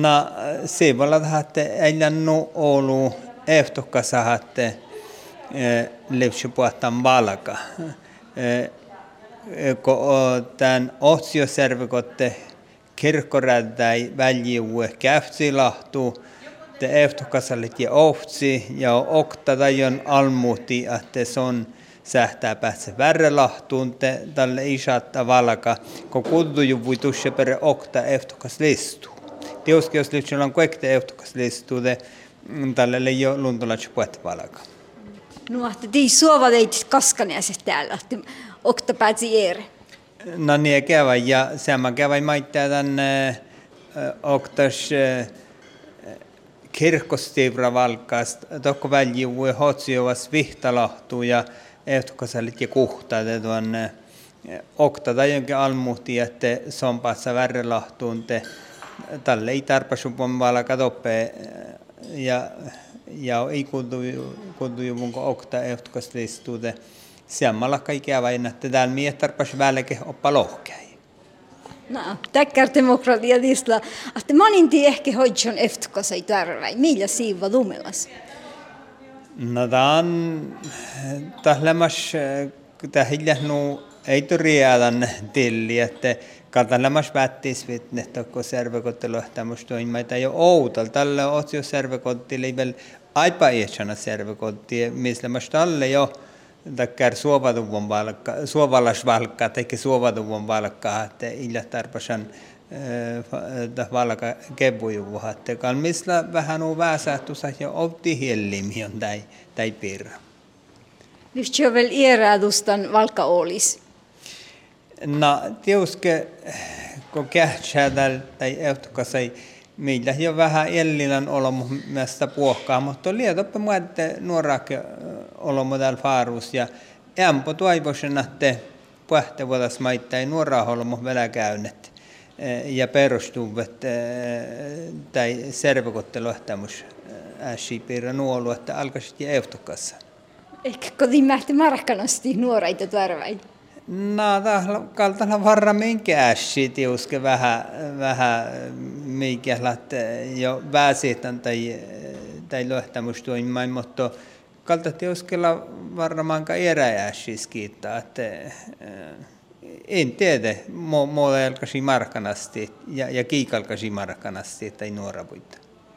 Na, se että ei nu ollut ehtokassa, että levsi puhutaan valka. Kun tämän ohtsioservikotte kirkkorädäi väljiue käytsilahtuu, te ehtokassalit ja ohtsi ja okta tajon almuuti, että se on sähtää päässä värrelahtuun te tälle isatta valka, kun kudduju voi tusse per okta ehtokas listuu. Tiuski jos nyt on kuekte ehtokas listuu, te tälle leijo luntolats puhet valka. No, että tii suova teit kaskaneaset täällä, että okta päätsi eri. No niin, kävä ja sama kävä maittaa tänne oktas kirkkostiivra valkkaast, tokko väljiue hotsiovas vihtalahtuu ja ehtokasalit ja kuhtaat, tuon okta tai jonkin almuhti, että sompaassa värrelahtuun te tälle ei tarpasupon valka toppe ja ja ei kuntu kuntu ju mun okta ehtokas listuu te samalla kaikkea vain että täällä tarpas välke oppa lohkei. No, tackar demokratiatista. Att manin tie ehkä hoidjon eftukas ei tarvai. Millä siiva lumelas? No tämän tählämäs tähillähnu ei turiadan tilli, että katalamas päättis vitne, servekottelu tämmöistä toimimaita jo outal. Tällä otsi jo servekottili vielä aipa iätsänä servekotti, missä mä tälle jo takkar suovaduvon valkka, suovalasvalkka, tai suovaduvon valkka, että illä tarpasan valka kebujuvuha, että kalmisla vähän on väsähtusa ja opti hiellimion tai, tai pirra. Nyt jo vielä iärädustan valka olisi. No, tiuske, kun kähtsäädäl tai ehtukasai, meillä jo vähän ellilän olomusta puohkaa, mutta lietoppe mua, että nuorakke olomu täällä faarus ja ämpö toivoisin, että puhte vuodas maittain nuoraa olomu vielä käynyt ja perustuvat tai servekottelohtamus äsipiirra nuolu, että alkaisi ja ehtukassa. Ehkä kotimähti markkanasti nuoraita tarvaita. No, kaltana varra minkä äsi tiuske vähän, vähän mikä jo väsitän tai, tai lohtamustoimimaan, mutta kalta tiuskella varmaanka eräjäsis kiittää, että en tiedä, muuta alkaisi markkanasti ja, ja kiikalkasi markkanasti tai nuorapuita.